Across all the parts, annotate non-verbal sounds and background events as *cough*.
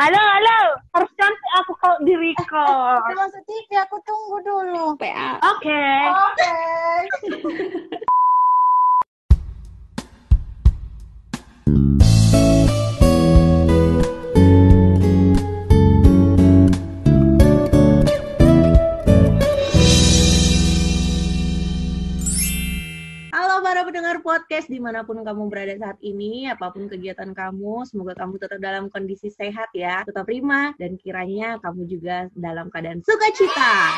Halo, halo. Harus cantik aku kalau di record. Masuk TV aku tunggu dulu. PA. Oke. Oke. Para pendengar podcast di mana pun kamu berada saat ini, apa pun kegiatan kamu, semoga kamu tetap dalam kondisi sehat ya, tetap prima, dan kiranya kamu juga dalam keadaan sukacita.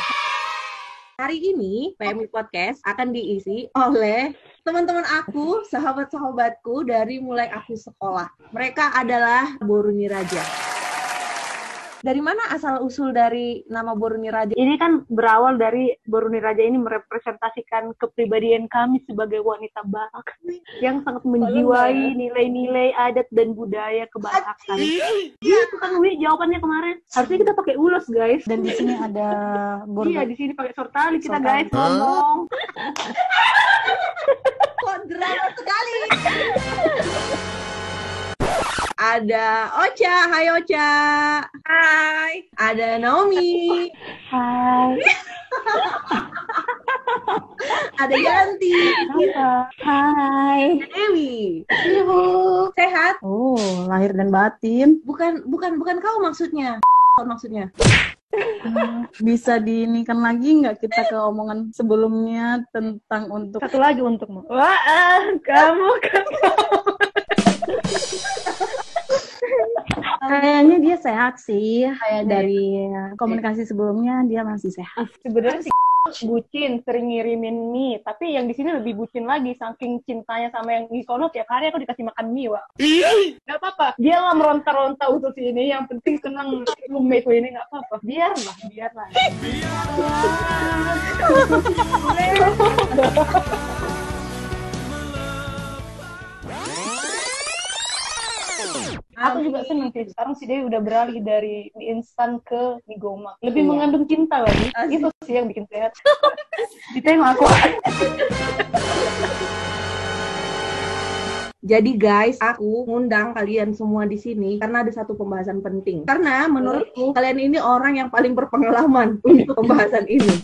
Hari ini PMI Podcast akan diisi oleh teman-teman aku, sahabat-sahabatku dari mulai aku sekolah. Mereka adalah Boruni Raja. Dari mana asal usul dari nama Boruni Raja? Ini kan berawal dari Boruni Raja ini merepresentasikan kepribadian kami sebagai wanita Batak yang sangat menjiwai nilai-nilai adat dan budaya kebasakan. Gitu kan Wi jawabannya kemarin. Harusnya kita pakai ulos guys. Dan di sini ada Iya burger. di sini pakai sortali kita Sortali. guys ngomong. Kok drama sekali? *laughs* Ada Ocha, hai Ocha. Hai. Ada Naomi, Hai. *laughs* ada Yanti, Hai. ada Dewi. Yuhu. Sehat? Oh, lahir dan batin. Bukan bukan bukan kau maksudnya. maksudnya. Bisa diinikan lagi nggak kita ke omongan sebelumnya tentang untuk Satu lagi untukmu. Wah, ah, kamu kan. *laughs* kayaknya dia sehat sih. Kayak dari komunikasi sebelumnya dia masih sehat. Sebenarnya sih bucin sering ngirimin mie. Tapi yang di sini lebih bucin lagi saking cintanya sama yang di sono tiap hari aku dikasih makan mie wak. Nggak apa-apa. Dia lah meronta-ronta usus ini. Yang penting senang roommate ini nggak apa-apa. Biarlah biarlah *laughs* Aku juga seneng sih. Sekarang si Dewi udah beralih dari mie instan ke mie gomak. Lebih Iya. mengandung cinta lagi. Asik. Itu sih yang bikin sehat. *laughs* Ditengok aku. *laughs* Jadi guys, aku ngundang kalian semua di sini karena ada satu pembahasan penting. Karena menurutku kalian ini orang yang paling berpengalaman untuk *laughs* pembahasan ini.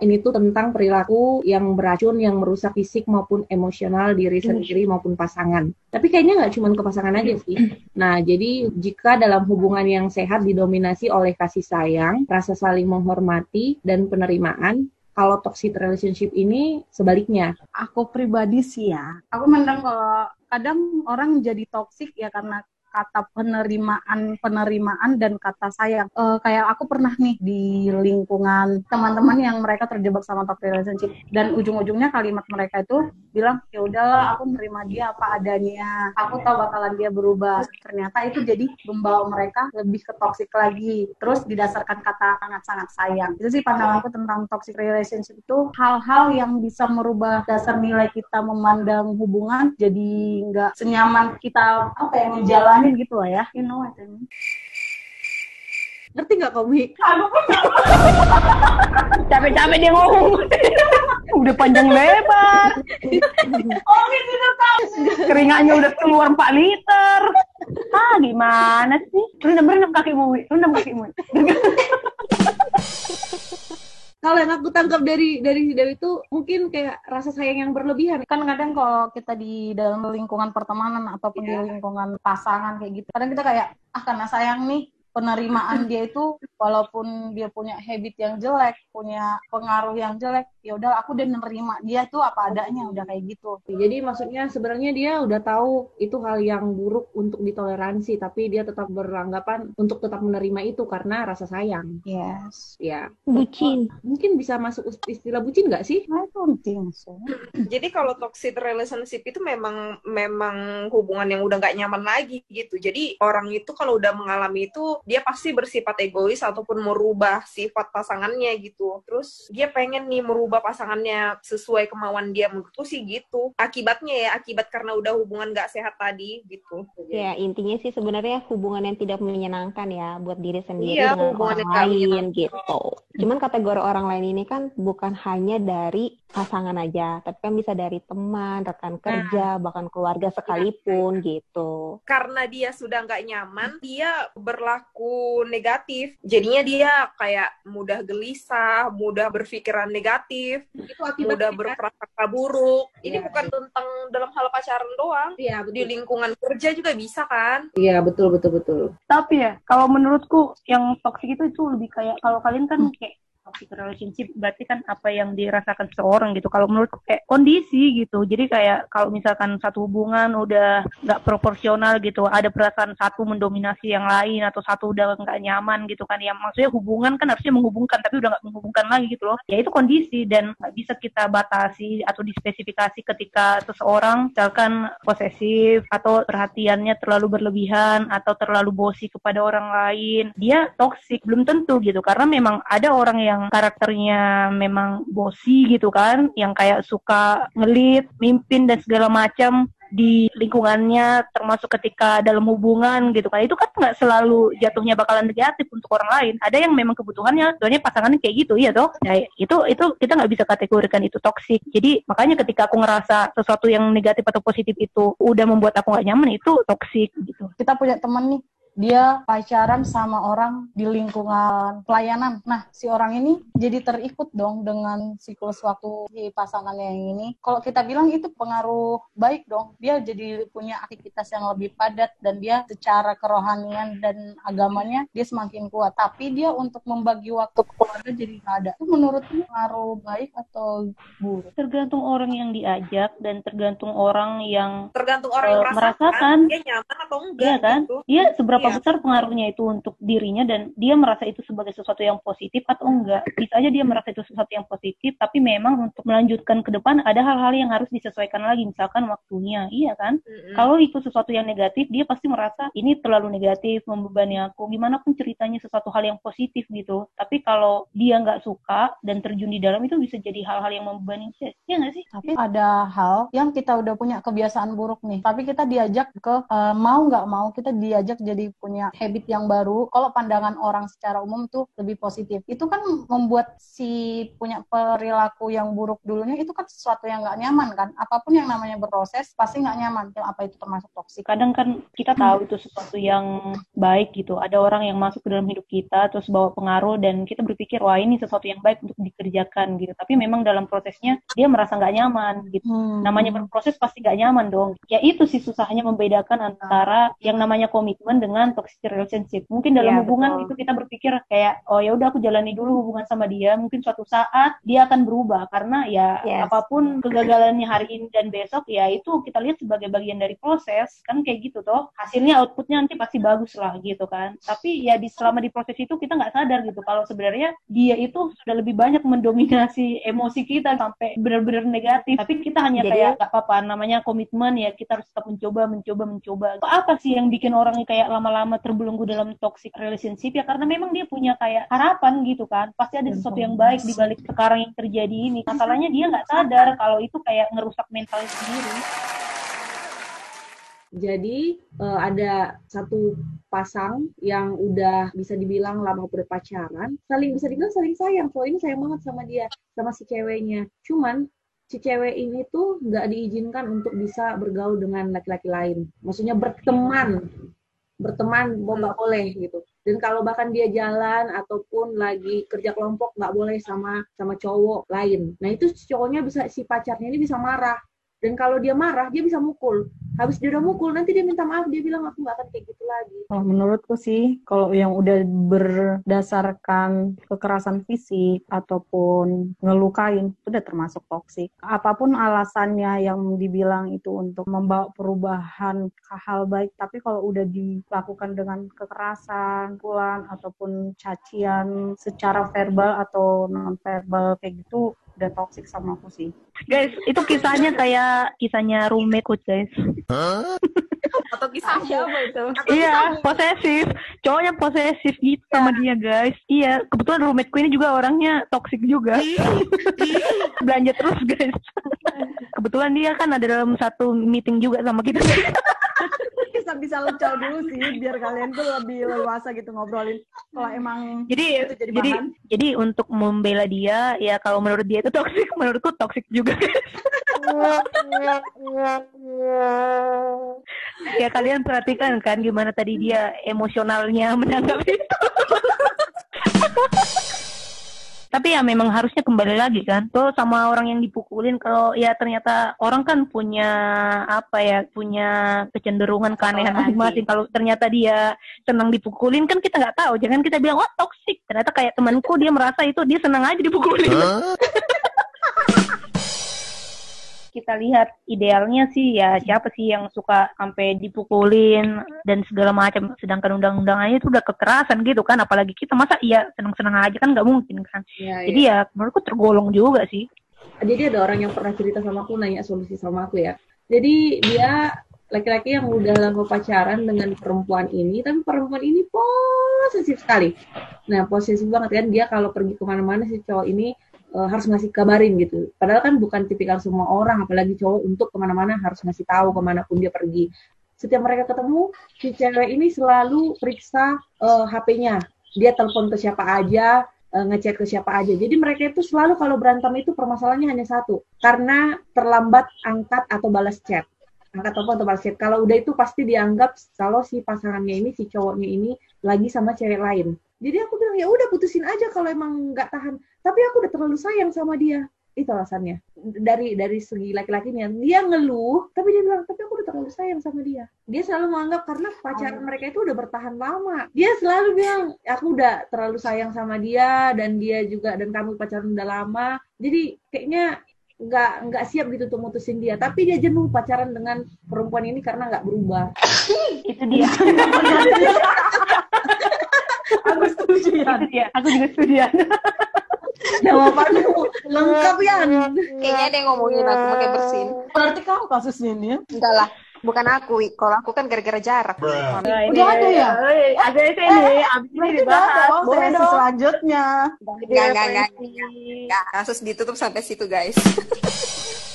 Ini tuh tentang perilaku yang beracun, yang merusak fisik maupun emosional diri sendiri maupun pasangan. Tapi kayaknya nggak cuma ke pasangan aja sih. Nah, jadi jika dalam hubungan yang sehat didominasi oleh kasih sayang, rasa saling menghormati, dan penerimaan, kalau toxic relationship ini sebaliknya. Aku pribadi sih ya. Aku mendang kalau kadang orang jadi toksik ya karena kata penerimaan penerimaan dan kata sayang. Eh, kayak aku pernah nih di lingkungan teman-teman yang mereka terjebak sama toxic relationship. Dan ujung-ujungnya kalimat mereka itu bilang ya udahlah aku nerima dia apa adanya. Aku tahu bakalan dia berubah. Ternyata itu jadi membawa mereka lebih ke toxic lagi. Terus didasarkan kata sangat-sangat sayang. Itu sih pandanganku tentang toxic relationship itu hal-hal yang bisa merubah dasar nilai kita memandang hubungan. Jadi nggak senyaman kita apa ya ngejalanin gitu lah ya you know what I mean Ngerti nggak kamu? Capek-capek dia ngomong. udah panjang lebar. oh, gitu tahu. Keringatnya udah keluar 4 liter. Ah, gimana sih? Rendam rendam kakimu, Wi. Rendam kakimu. Kalau yang aku tangkap dari dari si Dewi itu mungkin kayak rasa sayang yang berlebihan. kan kadang kalau kita di dalam lingkungan pertemanan ataupun di lingkungan pasangan kayak gitu kadang kita kayak ah karena sayang nih penerimaan dia itu walaupun dia punya habit yang jelek punya pengaruh yang jelek ya udah aku udah nerima dia tuh apa adanya udah kayak gitu Jadi maksudnya sebenarnya dia udah tahu itu hal yang buruk untuk ditoleransi, tapi dia tetap beranggapan untuk tetap menerima itu karena rasa sayang. yes Ya, Bucin. mungkin bisa masuk istilah bucin nggak sih? I don't think so Jadi kalau toxic relationship itu memang memang hubungan yang udah nggak nyaman lagi gitu. Jadi orang itu kalau udah mengalami itu dia pasti bersifat egois ataupun merubah sifat pasangannya gitu. Terus dia pengen nih merubah pasangannya sesuai kemauan dia menurutku sih gitu. Akibatnya ya akibat karena udah hubungan gak sehat tadi gitu. Ya intinya sih sebenarnya hubungan yang tidak menyenangkan ya buat diri sendiri Iya, dengan hubungan orang lain gitu. Cuman kategori orang lain ini kan bukan hanya dari pasangan aja, tapi kan bisa dari teman, rekan kerja, bahkan keluarga sekalipun gitu. karena dia sudah nggak nyaman, dia berlaku negatif. Jadinya dia kayak mudah gelisah, mudah berpikiran negatif, Itu akibatnya mudah kan? berprasangka buruk. Ini Iya. bukan tentang dalam hal pacaran doang. Iya, Di lingkungan kerja juga bisa kan? Iya, betul betul betul. Tapi ya, kalau menurutku yang toxic itu itu lebih kayak kalau kalian kan kayak toxic relationship berarti kan apa yang dirasakan seseorang gitu. Kalau menurutku kayak kondisi gitu. Jadi kayak kalau misalkan satu hubungan udah nggak proporsional gitu, ada perasaan satu mendominasi yang lain atau satu udah nggak nyaman gitu kan. Ya maksudnya hubungan kan harusnya menghubungkan tapi udah nggak menghubungkan lagi gitu loh. Ya itu kondisi dan nggak bisa kita batasi atau dispesifikasi ketika seseorang misalkan posesif atau perhatiannya terlalu berlebihan atau terlalu bosi kepada orang lain. Dia toxic belum tentu gitu karena memang ada orang yang karakternya memang bosi gitu kan, yang kayak suka ngelit, mimpin dan segala macam di lingkungannya termasuk ketika dalam hubungan gitu kan. Itu kan nggak selalu jatuhnya bakalan negatif untuk orang lain. Ada yang memang kebutuhannya soalnya pasangannya kayak gitu ya toh. Nah, itu itu kita nggak bisa kategorikan itu toksik jadi makanya ketika aku ngerasa sesuatu yang negatif atau positif itu udah membuat aku nggak nyaman itu toksik gitu. Kita punya temen nih dia pacaran sama orang di lingkungan pelayanan. Nah, si orang ini jadi terikut dong dengan siklus waktu si pasangannya yang ini. Kalau kita bilang itu pengaruh baik dong. Dia jadi punya aktivitas yang lebih padat dan dia secara kerohanian dan agamanya dia semakin kuat. Tapi dia untuk membagi waktu ke keluarga jadi nggak ada. Itu menurutmu pengaruh baik atau buruk? tergantung orang yang diajak dan tergantung orang yang Tergantung orang yang Eh, merasakan, merasakan. dia nyaman atau enggak Iya kan? gitu. Iya, seberapa Iya. besar pengaruhnya itu untuk dirinya dan dia merasa itu sebagai sesuatu yang positif atau enggak. Bisa aja dia merasa itu sesuatu yang positif, tapi memang untuk melanjutkan ke depan ada hal-hal yang harus disesuaikan lagi, misalkan waktunya. Iya kan? Mm-mm. Kalau itu sesuatu yang negatif, dia pasti merasa ini terlalu negatif, membebani aku. Gimana pun ceritanya sesuatu hal yang positif gitu. Tapi kalau dia nggak suka dan terjun di dalam itu bisa jadi hal-hal yang membebani dia. Iya nggak sih? Tapi ada hal yang kita udah punya kebiasaan buruk nih. Tapi kita diajak ke eh, mau nggak mau kita diajak jadi punya habit yang baru. Kalau pandangan orang secara umum tuh lebih positif. Itu kan membuat si punya perilaku yang buruk dulunya itu kan sesuatu yang nggak nyaman kan. Apa pun yang namanya berproses pasti nggak nyaman. Ya, Apa itu termasuk toksik? kadang kan kita tahu itu sesuatu yang baik gitu. Ada orang yang masuk ke dalam hidup kita terus bawa pengaruh dan kita berpikir wah ini sesuatu yang baik untuk dikerjakan gitu. Tapi memang dalam prosesnya dia merasa nggak nyaman gitu. Hmm. Namanya berproses pasti nggak nyaman dong. Ya itu sih susahnya membedakan antara yang namanya komitmen dengan toxic relationship. Mungkin dalam Iya, hubungan betul. itu kita berpikir kayak oh ya udah aku jalani dulu hubungan sama dia. Mungkin suatu saat dia akan berubah karena ya Yes. apa pun kegagalannya hari ini dan besok ya itu kita lihat sebagai bagian dari proses kan kayak gitu toh hasilnya outputnya nanti pasti bagus lah gitu kan tapi ya di selama di proses itu kita nggak sadar gitu kalau sebenarnya dia itu sudah lebih banyak mendominasi emosi kita sampai benar-benar negatif tapi kita hanya Jadi- kayak nggak apa-apa namanya komitmen ya kita harus tetap mencoba mencoba mencoba apa sih yang bikin orang kayak lama-lama terbelenggu dalam toxic relationship ya karena memang dia punya kayak harapan gitu kan pasti ada sesuatu yang baik di balik sekarang yang terjadi ini masalahnya dia nggak sadar kalau itu kayak ngerusak mentalnya sendiri Jadi eh, ada satu pasang yang udah bisa dibilang lama berpacaran, saling bisa dibilang saling sayang. Soalnya ini sayang banget sama dia, sama si ceweknya. Cuman si cewek ini tuh nggak diizinkan untuk bisa bergaul dengan laki-laki lain. Maksudnya berteman, berteman mau nggak boleh gitu. Dan kalau bahkan dia jalan ataupun lagi kerja kelompok nggak boleh sama sama cowok lain. Nah itu cowoknya bisa si pacarnya ini bisa marah. Dan kalau dia marah dia bisa mukul habis dia udah mukul nanti dia minta maaf dia bilang aku nggak akan kayak gitu lagi Kalau menurutku sih, kalau yang udah berdasarkan kekerasan fisik ataupun ngelukain, itu udah termasuk toksik. Apa pun alasannya yang dibilang itu untuk membawa perubahan ke hal baik, tapi kalau udah dilakukan dengan kekerasan, pukulan, ataupun cacian secara verbal atau non-verbal kayak gitu, udah toksik sama aku sih. guys itu kisahnya kayak kisahnya roommate coach guys. Atau kisah Siapa itu? *laughs* iya posesif. Cowoknya posesif gitu sama dia guys. Iya kebetulan roommateku ini juga orangnya toxic juga. *laughs* Belanja terus guys. *laughs* Kebetulan dia kan ada dalam satu meeting juga sama kita bisa bisa lecau dulu sih biar kalian tuh lebih leluasa gitu ngobrolin. Kalau emang jadi itu jadi jadi bahan. jadi untuk membela dia ya kalau menurut dia itu toxic *laughs* menurutku toxic juga. *laughs* Ya kalian perhatikan kan gimana tadi dia emosionalnya menanggapi itu *laughs* tapi ya memang harusnya kembali lagi kan. Tuh sama orang yang dipukulin kalau ya ternyata orang kan punya apa ya punya kecenderungan keanehan masing-masing. Kalau ternyata dia senang dipukulin kan kita nggak tahu. Jangan kita bilang wah toksik ternyata kayak temanku dia merasa itu dia senang aja dipukulin *laughs* kita lihat idealnya sih ya siapa sih yang suka sampai dipukulin dan segala macam. Sedangkan undang-undangannya itu udah kekerasan gitu kan apalagi kita masa iya senang-senang aja kan nggak mungkin kan. Ya, jadi ya menurutku tergolong juga sih. Jadi ada orang yang pernah cerita sama aku nanya solusi sama aku ya. Jadi dia laki-laki yang udah lama pacaran dengan perempuan ini tapi perempuan ini posesif sekali. Nah posesif banget kan dia kalau pergi ke mana-mana si cowok ini eh, harus ngasih kabarin gitu padahal kan bukan tipikal semua orang apalagi cowok untuk ke mana-mana harus ngasih tahu ke mana pun dia pergi setiap mereka ketemu si cewek ini selalu periksa eh, HP-nya dia telepon ke siapa aja eh, ngechat ke siapa aja. Jadi mereka itu selalu kalau berantem itu permasalahannya hanya satu, karena terlambat angkat atau balas chat. Angkat telepon atau balas chat. Kalau udah itu pasti dianggap kalau si pasangannya ini, si cowoknya ini lagi sama cewek lain. Jadi aku bilang ya udah putusin aja kalau emang nggak tahan. Tapi aku udah terlalu sayang sama dia. Itu alasannya. Dari dari segi laki-lakinya, dia ngeluh, tapi dia bilang tapi aku udah terlalu sayang sama dia. Dia selalu menganggap karena pacaran mereka itu udah bertahan lama. Dia selalu bilang aku udah terlalu sayang sama dia dan dia juga dan kamu pacaran udah lama. Jadi kayaknya nggak nggak siap gitu untuk mutusin dia. Tapi dia jenuh pacaran dengan perempuan ini karena nggak berubah. itu dia *laughs* aku setuju ya itu dia aku juga setuju ya Jawabanmu lengkap ya. Kayaknya ada yang ngomongin aku pakai bersin. berarti kamu kasusnya ini ya Enggak lah, bukan aku. Kalau aku kan gara-gara jarak. Nah, Udah ada ya? eh, ada abis ini berarti udah ada dibahas boleh dong selanjutnya enggak, enggak, enggak, enggak. Kasus ditutup sampai situ, guys. *laughs*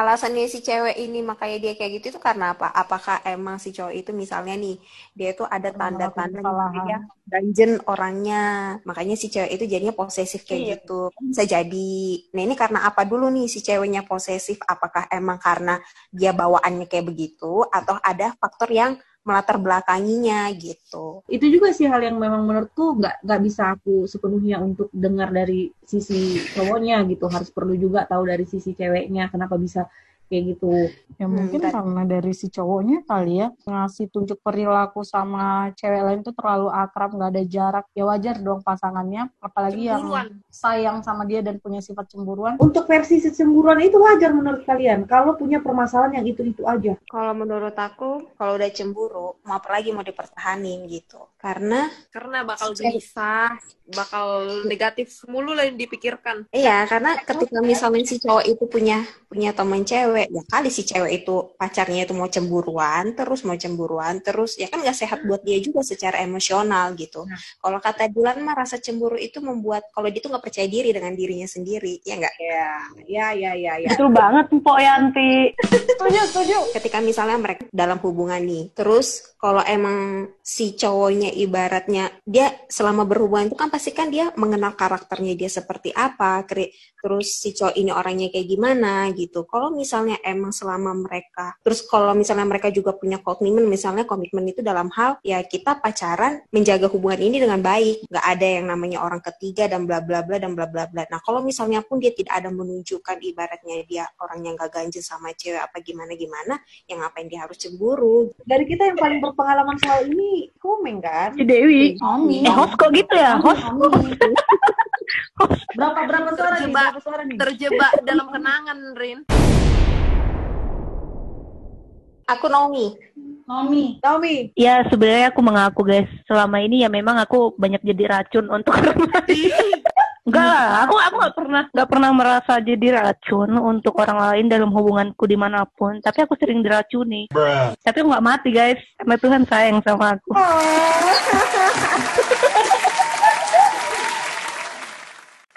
Alasannya si cewek ini makanya dia kayak gitu itu karena apa? Apakah emang si cowok itu misalnya nih dia itu ada tanda-tanda kesalahan. dia dungeon orangnya, makanya si cewek itu jadinya posesif kayak Iya. gitu. Bisa jadi. Nah ini karena apa dulu nih si ceweknya posesif? Apakah emang karena dia bawaannya kayak begitu atau ada faktor yang melatar belakanginya gitu? itu juga sih hal yang memang menurutku nggak nggak bisa aku sepenuhnya untuk dengar dari sisi cowoknya gitu harus perlu juga tahu dari sisi ceweknya kenapa bisa kayak gitu ya Hmm, mungkin dan- karena dari si cowoknya kali ya ngasih tunjuk perilaku sama cewek lain tuh terlalu akrab nggak ada jarak ya wajar dong pasangannya apalagi yang Cemburuan. sayang sama dia dan punya sifat cemburuan untuk versi cemburuan itu wajar menurut kalian kalau punya permasalahan yang itu itu aja Kalau menurut aku, kalau udah cemburu, mau apa lagi mau dipertahanin gitu. Karena karena bakal gelisah, bakal negatif mulu lah yang dipikirkan. iya, karena ketika misalnya si cowok itu punya punya teman cewek, ya kali si cewek itu pacarnya itu mau cemburuan, terus mau cemburuan, terus ya kan nggak sehat buat dia juga secara emosional gitu. Kalau kata Dilan mah rasa cemburu itu membuat kalau dia tuh nggak percaya diri dengan dirinya sendiri, ya nggak? ya ya ya ya ya betul banget Mpok Yanti setuju setuju ketika misalnya mereka dalam hubungan nih, terus kalau emang si cowoknya ibaratnya dia selama berhubungan itu kan pasti kan dia mengenal karakternya dia seperti apa, kri- terus si cowok ini orangnya kayak gimana gitu. Kalau misalnya emang selama mereka, terus kalau misalnya mereka juga punya komitmen, misalnya komitmen itu dalam hal ya kita pacaran menjaga hubungan ini dengan baik, nggak ada yang namanya orang ketiga dan bla bla bla dan bla bla bla. Nah kalau misalnya pun dia tidak ada menunjukkan ibaratnya dia orang yang gak ganjil sama cewek apa gimana gimana, yang ngapain dia harus cemburu? dari kita yang paling berpengalaman soal ini komeng kan si Dewi Omi eh host kok gitu ya host Omi. berapa berapa suara nih Terjebak. berapa suara nih Terjebak dalam kenangan, Rin. Aku Naomi. Omi Naomi Ya sebenarnya aku mengaku guys selama ini ya memang aku banyak jadi racun untuk *laughs* orang lain. Enggak lah, aku aku nggak pernah nggak pernah merasa jadi racun untuk orang lain dalam hubunganku di mana pun. Tapi aku sering diracuni. Tapi aku nggak mati guys, karena Tuhan sayang sama aku. oh *laughs*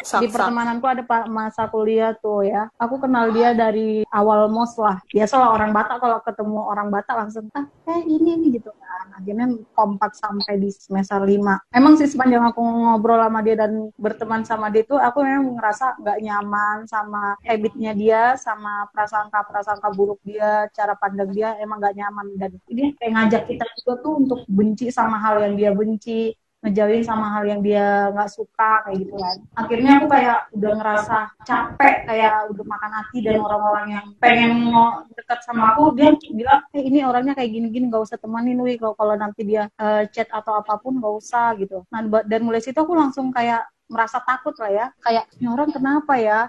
di pertemananku ada pak masa kuliah tuh ya. Aku kenal dia dari awal mos lah. Biasalah orang Batak kalau ketemu orang Batak langsung ah kayak ini nih gitu kan. Akhirnya kompak sampai di semester 5. Emang sih sepanjang aku ngobrol sama dia dan berteman sama dia tuh aku memang ngerasa nggak nyaman sama habitnya dia, sama prasangka-prasangka buruk dia, cara pandang dia emang nggak nyaman dan dia kayak ngajak kita juga tuh untuk benci sama hal yang dia benci ngejauhin sama hal yang dia nggak suka kayak gitu kan. Akhirnya aku kayak udah ngerasa capek kayak udah makan hati dan orang-orang yang pengen mau dekat sama aku dia bilang eh ini orangnya kayak gini-gini nggak usah temanin wih kalau kalau nanti dia uh, chat atau apa pun nggak usah gitu. Nah dan mulai situ aku langsung kayak merasa takut lah ya. Kayak ini orang kenapa ya?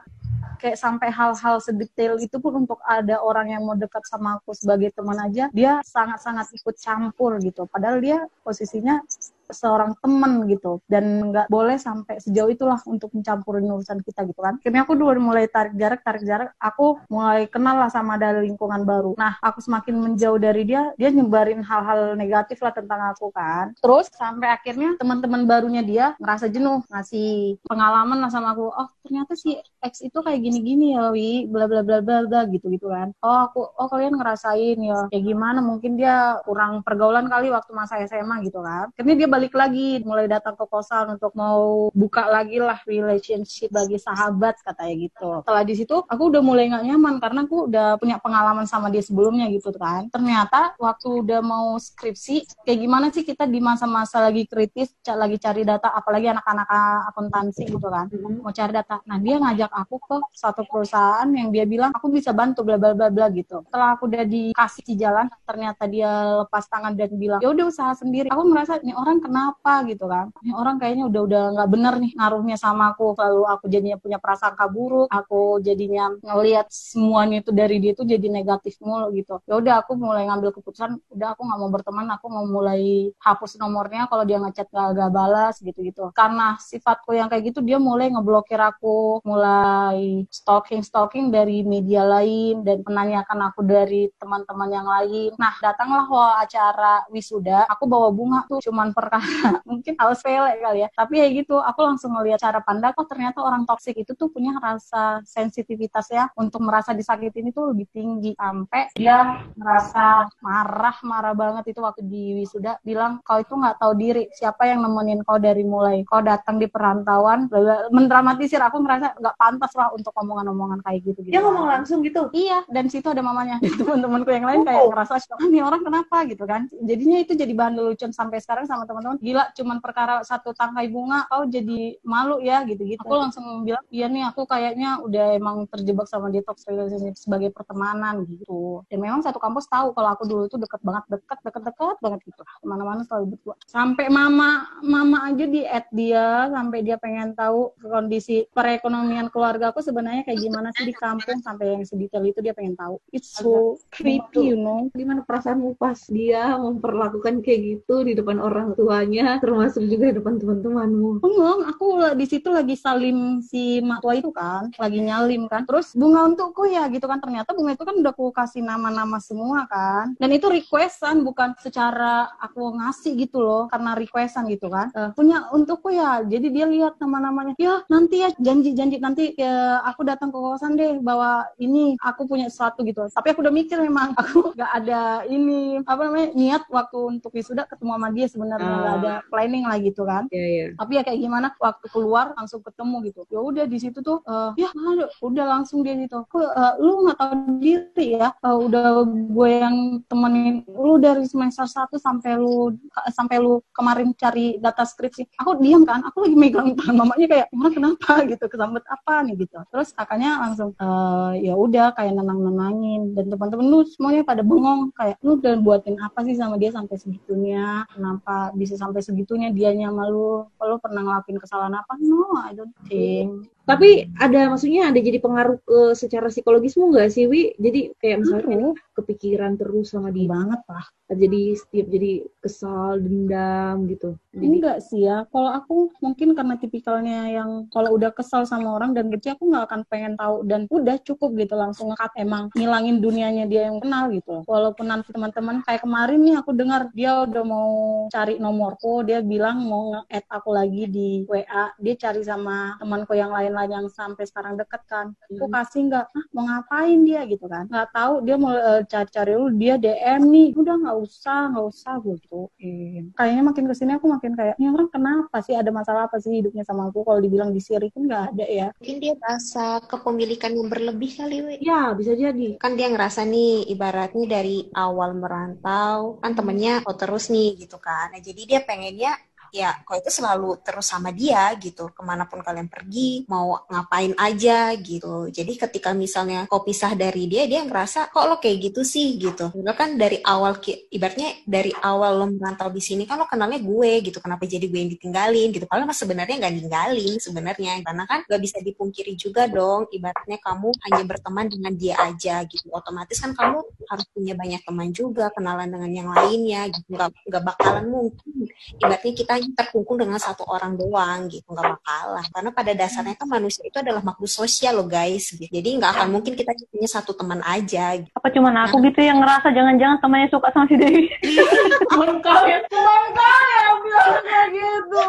Kayak sampai hal-hal sedetail itu pun untuk ada orang yang mau dekat sama aku sebagai teman aja dia sangat-sangat ikut campur gitu. Padahal dia posisinya seorang teman gitu. Dan nggak boleh sampai sejauh itulah untuk mencampurin urusan kita gitu kan. Akhirnya aku dulu mulai tarik jarak tarik jarak. Aku mulai kenal lah sama dari lingkungan baru. Nah aku semakin menjauh dari dia dia nyebarin hal-hal negatif lah tentang aku kan. Terus sampai akhirnya teman-teman barunya dia ngerasa jenuh ngasih pengalaman lah sama aku. Oh ternyata si X itu kayak gini-gini ya wi. Bla bla bla bla bla gitu gitu kan. Oh aku oh kalian ngerasain ya. Kayak gimana? Mungkin dia kurang pergaulan kali waktu masa SMA gitu kan. Akhirnya dia balik lagi mulai datang ke kosan untuk mau buka lagi lah relationship bagi sahabat katanya gitu. Setelah di situ aku udah mulai nggak nyaman karena aku udah punya pengalaman sama dia sebelumnya gitu kan. Ternyata waktu udah mau skripsi kayak gimana sih kita di masa-masa lagi kritis lagi cari data apalagi anak-anak akuntansi gitu kan. Mau cari data. Nah dia ngajak aku ke satu perusahaan yang dia bilang aku bisa bantu bla bla bla bla gitu. Setelah aku udah dikasih jalan ternyata dia lepas tangan dan bilang ya udah usaha sendiri. Aku merasa ini orang kenapa gitu kan. Ini orang kayaknya udah udah nggak bener nih ngaruhnya sama aku. Lalu aku jadinya punya prasangka buruk. Aku jadinya ngelihat semuanya itu dari dia itu jadi negatif mulu gitu. Ya udah aku mulai ngambil keputusan udah aku nggak mau berteman. Aku mau mulai hapus nomornya kalau dia ngechat gak, gak balas gitu gitu karena sifatku yang kayak gitu dia mulai ngeblokir aku mulai stalking stalking dari media lain dan menanyakan aku dari teman-teman yang lain. Nah datanglah acara wisuda. Aku bawa bunga tuh cuman per *laughs* mungkin hal sepele kali ya. Tapi ya gitu aku langsung ngeliat cara pandang oh ternyata orang toksik itu tuh punya rasa sensitivitas ya untuk merasa disakitin itu lebih tinggi. Sampai dia merasa marah marah banget itu waktu di wisuda bilang kau itu nggak tahu diri siapa yang nemenin kau dari mulai kau datang di perantauan mendramatisir aku merasa nggak pantas lah untuk omongan-omongan kayak gitu gitu dia ngomong langsung gitu? Iya dan situ ada mamanya. *laughs* Teman-temanku yang lain kayak ngerasa ah, ini orang kenapa? Gitu kan. Jadinya itu jadi bahan lelucon sampai sekarang sama teman teman-teman gila cuman perkara satu tangkai bunga kau jadi malu ya gitu-gitu. Aku langsung bilang iya nih aku kayaknya udah emang terjebak sama detox relationship sebagai pertemanan gitu. Dan memang satu kampus tahu kalau aku dulu tuh deket banget deket deket deket banget gitu. Ke mana-mana selalu berdua. Sampai mama mama aja di add dia sampai dia pengen tahu kondisi perekonomian keluarga aku sebenarnya kayak gimana sih di kampung sampai yang sedetail itu dia pengen tahu. It's so creepy you know. Gimana perasaanmu pas dia memperlakukan kayak gitu di depan orang tua tuanya termasuk juga depan teman-temanmu. Bengong, aku di situ lagi salim si mak tua itu kan lagi nyalim kan. Terus bunga untukku ya gitu kan. Ternyata bunga itu kan udah aku kasih nama-nama semua kan. Dan itu requestan bukan secara aku ngasih gitu loh karena requestan gitu kan. Uh, punya untukku ya jadi dia lihat nama-namanya. Ya nanti ya janji-janji nanti ya, aku datang ke kosan deh bawa ini aku punya sesuatu gitu. Tapi aku udah mikir memang *laughs* aku gak ada ini apa namanya niat waktu untuk wisuda ketemu sama dia sebenarnya nggak ada planning lah gitu kan. Yeah, yeah. tapi ya kayak gimana waktu keluar langsung ketemu gitu. Ya udah di situ tuh uh, ya aduh, udah langsung dia gitu uh, lu nggak tahu diri ya? Uh, udah gue yang temenin lu dari semester satu sampai lu sampai lu kemarin cari data skripsi. Aku diam kan aku lagi megang tangan. Mamanya kayak mana kenapa? *laughs* Gitu kesambet apa nih? Gitu. Terus kakaknya langsung uh, ya udah kayak nenang nenangin dan teman-teman lu semuanya pada bengong kayak lu udah buatin apa sih sama dia sampai segitunya? Kenapa bisa sampai segitunya dianya malu kalau pernah ngelakuin kesalahan apa? No I don't think tapi ada maksudnya ada jadi pengaruh ke secara psikologismu nggak sih Wi? Jadi kayak misalnya kepikiran terus sama dia banget lah jadi setiap jadi kesal dendam gitu. Jadi... enggak sih ya. Kalau aku mungkin karena tipikalnya yang kalau udah kesal sama orang dan benci aku nggak akan pengen tahu. Dan udah cukup gitu langsung ngekat emang. Ngilangin dunianya dia yang kenal gitu walaupun nanti teman-teman kayak kemarin nih aku dengar dia udah mau cari nomor nomorku. Dia bilang mau nge-add aku lagi di WA dia cari sama temanku yang lain-lain yang sampai sekarang deket kan aku kasih nggak ah, mau ngapain dia? gitu kan. Nggak tahu dia mau eh, cari-cari dulu dia DM nih udah nggak usah nggak usah gue gituin. Kayaknya makin ke sini aku makin kayak ini orang kenapa sih? Ada masalah apa sih hidupnya sama aku? Kalau dibilang disiri kan nggak ada ya. Mungkin dia rasa kepemilikan yang berlebih kali, Wi. Ya, bisa jadi. Kan dia ngerasa nih, ibaratnya dari awal merantau, kan temennya kok terus nih gitu kan. Nah, jadi dia pengennya ya kok itu selalu terus sama dia gitu. Ke mana pun kalian pergi mau ngapain aja gitu. Jadi ketika misalnya kau pisah dari dia dia ngerasa kok lo kayak gitu sih? gitu. Lo kan dari awal ibaratnya dari awal lo merantau di sini kan lo kenalnya gue gitu. Kenapa jadi gue yang ditinggalin gitu? Padahal mas sebenarnya nggak ninggalin sebenarnya. Karena kan nggak bisa dipungkiri juga dong ibaratnya kamu hanya berteman dengan dia aja gitu. Otomatis kan kamu harus punya banyak teman juga kenalan dengan yang lainnya gitu. Nggak bakalan mungkin. Ibaratnya kita terkungkung dengan satu orang doang gitu nggak bakalan karena pada dasarnya kan manusia itu adalah makhluk sosial loh guys gitu. jadi nggak akan mungkin kita punya satu teman aja gitu. Apa cuman aku gitu yang ngerasa jangan-jangan temannya suka sama si Dewi? *laughs* teman kau ya teman kau yang bilang kayak gitu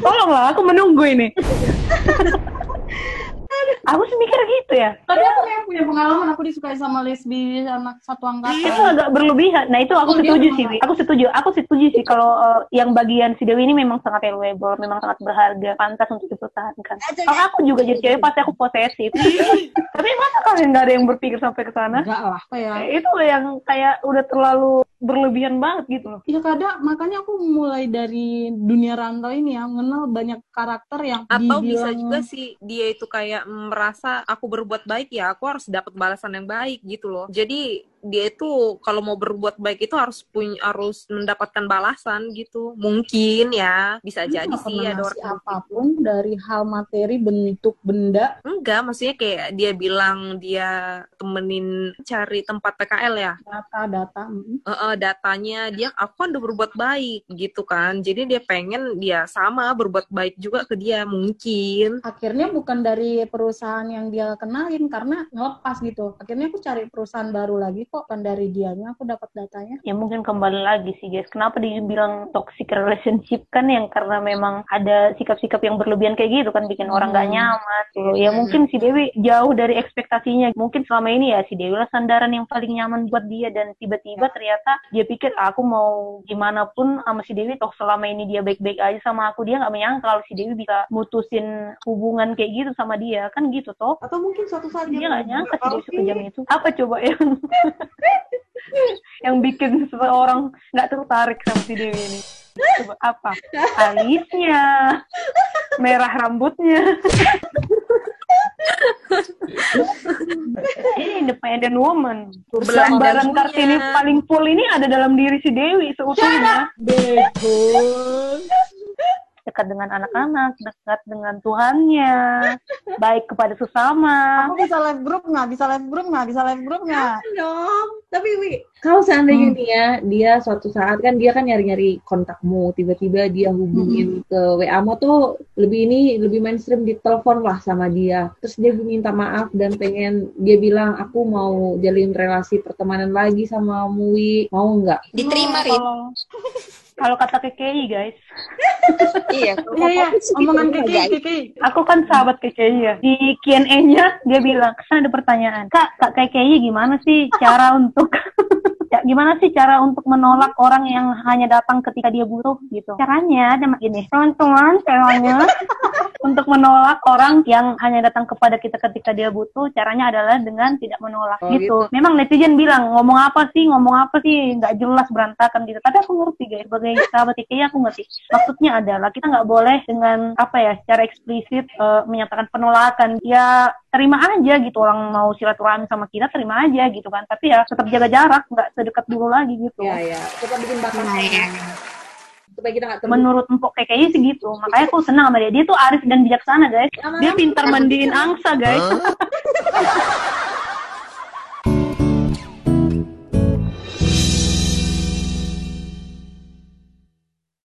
Tolonglah, aku menunggu ini. *laughs* aku sih mikir gitu ya. tapi aku kayak punya pengalaman aku disukai sama lesbi anak satu angkatan Itu agak berlebihan. Nah itu aku Oh, setuju sih. Wi. Aku setuju. Aku setuju sih kalau eh, yang bagian si Dewi ini memang sangat valuable, memang sangat berharga, pantas untuk dipertahankan. Kalau aku juga jadi cewek pasti aku posesif. *laughs* Tapi masa kalian nggak ada yang berpikir sampai ke sana? enggak lah kayak Itu yang kayak udah terlalu berlebihan banget gitu loh. Ya kadang makanya aku mulai dari dunia rantau ini ya mengenal banyak karakter yang Atau bisa juga sih dia itu kayak merasa aku berbuat baik ya aku harus dapat balasan yang baik gitu loh. Jadi dia itu kalau mau berbuat baik itu harus punya harus mendapatkan balasan gitu. Mungkin ya bisa Dia jadi sih ada ngasih orang apa pun dari hal materi bentuk benda Enggak, maksudnya kayak dia bilang dia temenin cari tempat PKL ya. data data. Eh, eh, datanya dia aku kan udah berbuat baik gitu kan. Jadi dia pengen dia sama berbuat baik juga ke dia mungkin. akhirnya bukan dari perusahaan yang dia kenalin karena ngelepas gitu akhirnya aku cari perusahaan baru lagi kok kan dari dianya aku dapat datanya. Ya mungkin kembali lagi sih guys. Kenapa dibilang toxic relationship kan yang karena memang ada sikap-sikap yang berlebihan kayak gitu kan bikin orang gak Hmm. nyaman gitu. ya mungkin si Dewi jauh dari ekspektasinya. Mungkin selama ini ya si Dewi lah sandaran yang paling nyaman buat dia. Dan tiba-tiba ternyata dia pikir "Ah, aku mau gimana pun sama si Dewi toh selama ini dia baik-baik aja sama aku. Dia nggak menyangka kalau si Dewi bisa mutusin hubungan kayak gitu sama dia. Kan gitu toh. Atau mungkin suatu saat dia nggak nyangka si Dewi sekejam itu. Apa coba yang *laughs* *laughs* yang bikin seseorang nggak tertarik sama si Dewi ini. Coba apa? Alisnya. Merah rambutnya. *laughs* Ini independent woman. Gambaran kartini paling full ini ada dalam diri si Dewi seutuhnya dekat dengan anak-anak dekat dengan Tuhannya baik kepada sesama aku bisa live group nggak bisa live group nggak bisa live group nggak dong. Tapi Wi, kalau seandainya nih ya, dia suatu saat kan dia kan nyari-nyari kontakmu, tiba-tiba dia hubungin ke WA-mu tuh lebih ini lebih mainstream di telepon lah sama dia. Terus dia minta maaf dan pengen dia bilang aku mau jalin relasi pertemanan lagi sama Mui, mau nggak? Diterima, Rin. Kalau kata KKI guys *laughs* *laughs* Iya. iya iya omongan kiki kiki Aku kan sahabat KKI ya. Di Q&A-nya dia bilang, kan ada pertanyaan. Kak, Kak KKI gimana sih cara untuk... *laughs* ya, gimana sih cara untuk menolak orang yang hanya datang ketika dia butuh gitu? Caranya ada gini. Teman-teman, caranya untuk menolak orang yang hanya datang kepada kita ketika dia butuh, caranya adalah dengan tidak menolak Oh, gitu. Memang netizen bilang, ngomong apa sih, ngomong apa sih, nggak jelas berantakan gitu. Tapi aku ngerti guys, sebagai sahabat KKI aku ngerti. Maksudnya adalah kita nggak boleh dengan apa ya, secara eksplisit eh, menyatakan penolakan. Ya terima aja gitu orang mau silaturahmi sama kita terima aja gitu kan. Tapi ya tetap jaga jarak, nggak sedekat dulu lagi gitu. Ya ya, kita bikin batasan supaya kita nggak menurut empok kayak kayaknya segitu makanya aku senang sama dia. Dia tuh arif dan bijaksana guys. Dia pintar mandiin angsa guys. *laughs*